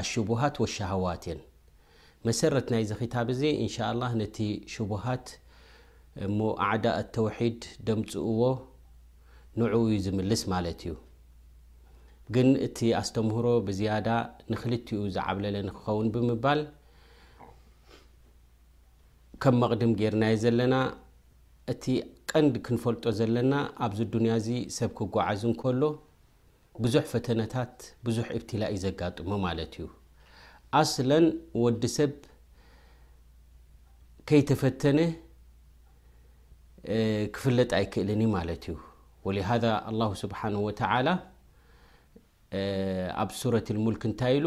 ኣሹቡሃት ወሻሃዋት እየን መሰረት ናይዚ ክታብ እዚ እንሻኣላህ ነቲ ሹቡሃት እሞ ኣዕዳ ኣተውሒድ ደምፅእዎ ንዑኡ እዩ ዝምልስ ማለት እዩ ግን እቲ ኣስተምህሮ ብዝያዳ ንክልቲኡ ዝዓብለለ ንክኸውን ብምባል ከም መቕድም ጌርናዮ ዘለና እቲ ቀንዲ ክንፈልጦ ዘለና ኣብዚ ዱንያ እዚ ሰብ ክጓዓዝ እንከሎ ብዙሕ ፈተነታት ብዙሕ እብትላ እዩ ዘጋጥሞ ማለት እዩ ኣስለን ወዲ ሰብ ከይተፈተነ ክፍለጥ ኣይክእልን እዩ ማለት እዩ ወሊሃذ ኣላሁ ስብሓን ወተላ ኣብ ሱረት ልሙልክ እንታይ ኢሉ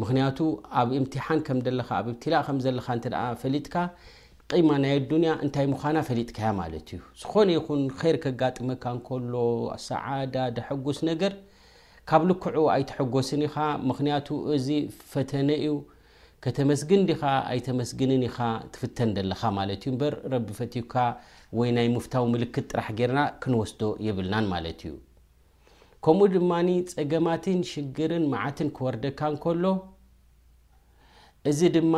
ምኽንያቱ ኣብ ኢምቲሓን ከም ደለኻ ኣብ ኢብትላእ ከም ዘለኻ እንተ ፈሊጥካ ቂማ ናይ ኣዱንያ እንታይ ምዃና ፈሊጥካያ ማለት እዩ። ዝኾነ ይኹን ኼር ከጋጥመካ እንከሎ ሰዓዳ ደሐጉስ ነገር ካብ ልክዑ ኣይትሐጎስን ኢኻ ምኽንያቱ እዚ ፈተነ እዩ ከተመስግን ዲኻ ኣይተመስግንን ኢኻ ትፍተን ደለኻ ማለት እዩ እምበር ረቢ ፈትዩካ ወይ ናይ ምፍታው ምልክት ጥራሕ ጌርና ክንወስዶ የብልናን ማለት እዩ። ከምኡ ድማ ጸገማትን ሽግርን መዓትን ክወርደካ እንከሎ እዚ ድማ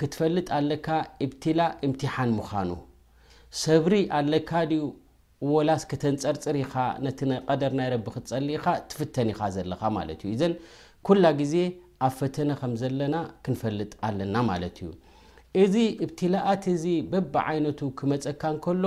ክትፈልጥ ኣለካ ኢብትላ ኢምትሓን ምዃኑ ሰብሪ ኣለካ ድዩ ወላስ ከተንጸርጽር ኢኻ ነቲ ቀደር ናይ ረቢ ክትጸሊ ኢኻ ትፍተን ኢኻ ዘለኻ ማለት እዩ ኢዘን ኩላ ግዜ ኣብ ፈተነ ከም ዘለና ክንፈልጥ ኣለና ማለት እዩ እዚ ኢብትላኣት እዚ በብዓይነቱ ክመጸካ እንከሎ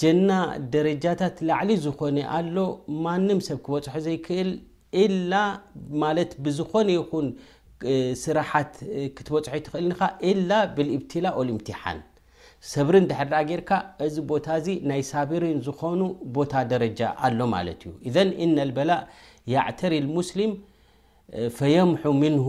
ጀና ደረጃታት ላዕሊ ዝኾነ ኣሎ ማንም ሰብ ክበጽሖ ዘይክእል ኢላ ማለት ብዝኾነ ይኹን ስራሓት ክትበጽሖ ኣይትኽእልን ኢኻ ኢላ ብልኢብትላ ኦልኢምትሓን ሰብርን ድሕር ደኣ ጌርካ እዚ ቦታ እዚ ናይ ሳብሪን ዝኾኑ ቦታ ደረጃ ኣሎ ማለት እዩ ኢዘን ኢነልበላእ ያዕተሪ ልሙስሊም ፈየምሑ ምንሁ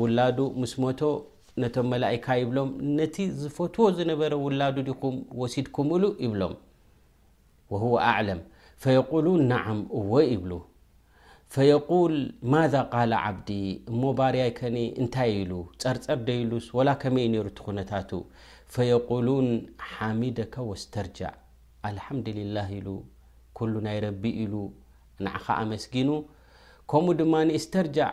ውላዱ ምስ ሞቶ ነቶም መላኢካ ይብሎም ነቲ ዝፈትዎ ዝነበረ ውላዱ ዲኹም ወሲድኩምሉ ይብሎም ወሁወ ኣዕለም ፈየቁሉን ናዓም እወ ይብሉ ፈየቁል ማዛ ቃለ ዓብዲ እሞ ባርያይ ከኒ እንታይ ኢሉ ጸርጸር ደይሉስ ወላ ከመይ ነይሩ እቲ ኩነታቱ ፈየቁሉን ሓሚደከ ወስተርጃዕ ኣልሓምድሊላህ ኢሉ ኩሉ ናይ ረቢ ኢሉ ንዓኻ ኣመስጊኑ ከምኡ ድማ እስተርጃዕ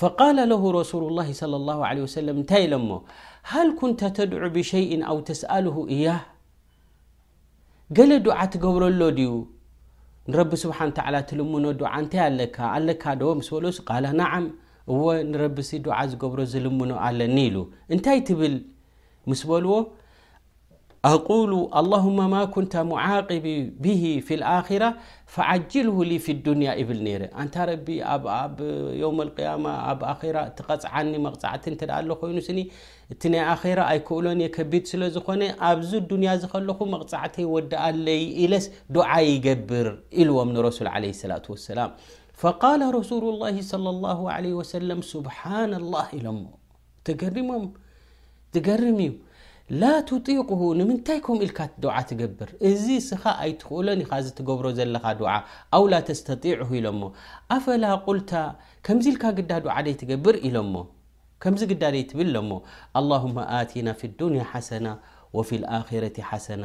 ፈቃለ ለሁ ረሱሉላሂ ሰለላሁ ዓለይሂ ወሰለም እንታይ ኢሎሞ ሀል ኩንተ ተድዑ ብሸይኢን ኣው ተስኣሉሁ ኢያህ ገለ ዱዓ ትገብሮ ኣሎ ድዩ ንረቢ ስብሓን ወተዓላ ትልምኖ ዱዓ እንታይ ኣለካ ኣለካ ዶ ምስ በሎስ ቃለ ናዓም እወ ንረቢሲ ዱዓ ዝገብሮ ዝልምኖ ኣለኒ ኢሉ እንታይ ትብል ምስ በልዎ ኣቁሉ ኣላሁመ ማ ኩንተ ሙዓቂቢ ብሂ ፊልኣኺራ ፈዓጅልሁ ሊ ፊዱንያ ይብል ነይረ ኣንታ ረቢ ኣብ የውመልቅያማ ኣብ ኣኼራ እትቐፅዓኒ መቕፃዕቲ እንተ ኣሎ ኮይኑ ስኒ እቲ ናይ ኣኼራ ኣይክእሎን እየ ከቢድ ስለ ዝኾነ ኣብዚ ዱንያ እዚ ከለኹ መቕፃዕተይ ወድኣለይ ኢለስ ዱዓ ይገብር ኢልዎም ንረሱል ዓለይሂ ሰላቱ ወሰላም ፈቃለ ረሱሉ ላሂ ሰለላሁ ዓለይሂ ወሰለም ሱብሓነላህ ኢሎሞ ተገሪሞም ዝገርም እዩ ላ ትጢቁሁ ንምንታይ ከምኡ ኢልካ ድዓ ትገብር እዚ እስኻ ኣይትኽእሎን ኢኻ እዚ ትገብሮ ዘለኻ ድዓ ኣው ላ ተስተጢዕሁ ኢሎሞ ኣፈላ ቁልታ ከምዚ ኢልካ ግዳ ድዓ ደይትገብር ኢሎሞ ከምዚ ግዳ ደይትብል ኢሎሞ ኣላሁመ ኣቲና ፊ ዱንያ ሓሰና ወፊ ልኣኺረቲ ሓሰና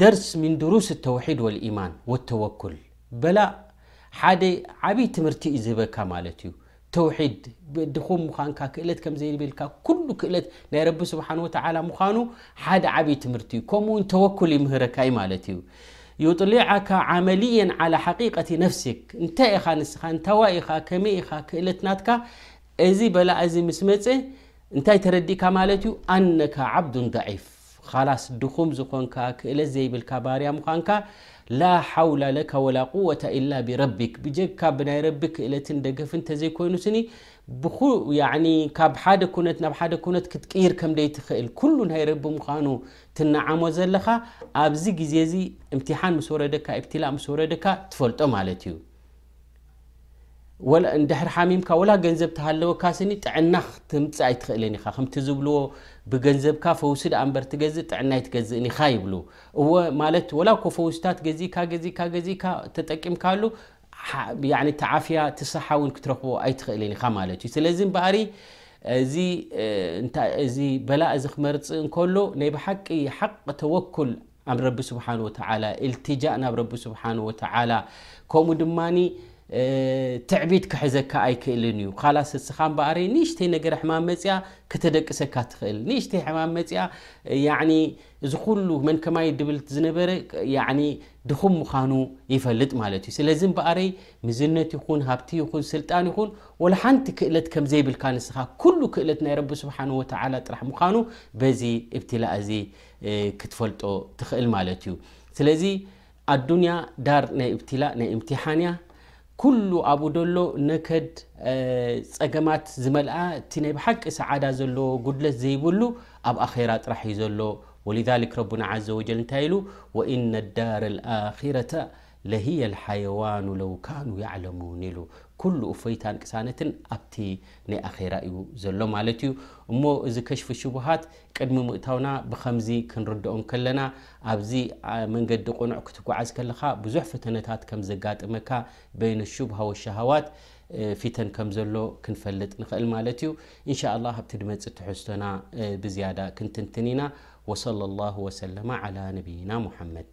ደርስ ሚን ዱሩስ ተውሒድ ወልኢማን ወተወኩል በላ ሓደ ዓብይ ትምህርቲ እዩ ዝህበካ ማለት እዩ ተውሒድ ድኹም ምዃንካ ክእለት ከም ዘይብልካ ኩሉ ክእለት ናይ ረቢ ስብሓን ወተዓላ ምዃኑ ሓደ ዓብይ ትምህርቲ እዩ ከምኡ ውን ተወኩል ይምህረካ እዩ ማለት እዩ ዩጥሊዓካ ዓመልየን ዓላ ሓቂቀቲ ነፍሲክ እንታይ ኢኻ ንስኻ እንታዋይ ኢኻ ከመይ ኢኻ ክእለት ናትካ እዚ በላ እዚ ምስ መፀ እንታይ ተረዲእካ ማለት እዩ ኣነካ ዓብዱን ضዒፍ ኻላስ ድኹም ዝኾንካ ክእለት ዘይብልካ ባርያ ምዃንካ ላ ሓውላ ለካ ወላ ቁወታ ኢላ ቢረቢክ ብጀካ ብናይ ረቢ ክእለትን ደገፍን ተዘይኮይኑ ስኒ ብኹ ያኒ ካብ ሓደ ኩነት ናብ ሓደ ኩነት ክትቅይር ከምደይ ትኽእል ኩሉ ናይ ረቢ ምዃኑ ትናዓሞ ዘለኻ ኣብዚ ግዜ እዚ እምቲሓን ምስ ወረደካ ኢብትላእ ምስ ወረደካ ትፈልጦ ማለት እዩ ድሕሪ ሓሚምካ ወላ ገንዘብ ተሃለወካ ስኒ ጥዕና ክትምፅእ ኣይትኽእልን ኢኻ ከምቲ ዝብልዎ ብገንዘብካ ፈውሲ ደኣ እምበር ትገዝእ ጥዕና ኣይትገዝእን ኢኻ ይብሉ እወ ማለት ወላ እኮ ፈውስታት ገዚእካ ገዚእካ ገዚእካ ተጠቂምካሉ ተዓፍያ ትስሓ እውን ክትረኽቦ ኣይትኽእልን ኢኻ ማለት እዩ ስለዚ እምበኣሪ እዚ እንታይ እዚ በላእ እዚ ክመርፅ እንከሎ ናይ ብሓቂ ሓቂ ተወኩል ን ረቢ ስብሓን ወተዓላ ኢልትጃእ ናብ ረቢ ስብሓን ወተዓላ ከምኡ ድማ ትዕቢት ክሕዘካ ኣይክእልን እዩ ካላስ እስኻ እምበኣረይ ንእሽተይ ነገር ሕማም መፅያ ክተደቅሰካ ትኽእል ንእሽተይ ሕማም መፅያ እዚ ኩሉ መን ከማይ ድብል ዝነበረ ድኹም ምዃኑ ይፈልጥ ማለት እዩ ስለዚ እምበኣረይ ምዝነት ይኹን ሃብቲ ይኹን ስልጣን ይኹን ወላ ሓንቲ ክእለት ከም ዘይብልካ ንስኻ ኩሉ ክእለት ናይ ረቢ ስብሓን ወተዓላ ጥራሕ ምዃኑ በዚ እብትላእ እዚ ክትፈልጦ ትኽእል ማለት እዩ ስለዚ ኣዱንያ ዳር ናይ እብትላ ናይ እምትሓን እያ ኩሉ ኣብኡ ደሎ ነከድ ፀገማት ዝመልኣ እቲ ናይ ብሓቂ ሰዓዳ ዘለዎ ጉድለት ዘይብሉ ኣብ ኣኼራ ጥራሕ እዩ ዘሎ ወልክ ረቡና ዘ ወጀል እንታይ ኢሉ ወኢነ ዳር ኣኪረተ ለህየ ልሓየዋኑ ለው ካኑ ያዕለሙን ኢሉ። ኩሉ እፎይታን ቅሳነትን ኣብቲ ናይ ኣኼራ እዩ ዘሎ ማለት እዩ። እሞ እዚ ከሽፍ ሽቡሃት ቅድሚ ምእታውና ብኸምዚ ክንርድኦ እንከለና ኣብዚ መንገዲ ቅኑዕ ክትጉዓዝ ከለኻ ብዙሕ ፈተነታት ከም ዘጋጥመካ በይነ ሹብሃ ወሸሃዋት ፊተን ከም ዘሎ ክንፈልጥ ንኽእል ማለት እዩ። ኢንሻ ኣላህ ኣብቲ ድመጽእ ትሕዝቶና ብዝያዳ ክንትንትን ኢና። ወሰለ ላሁ ወሰለመ ዓላ ነቢይና ሙሓመድ።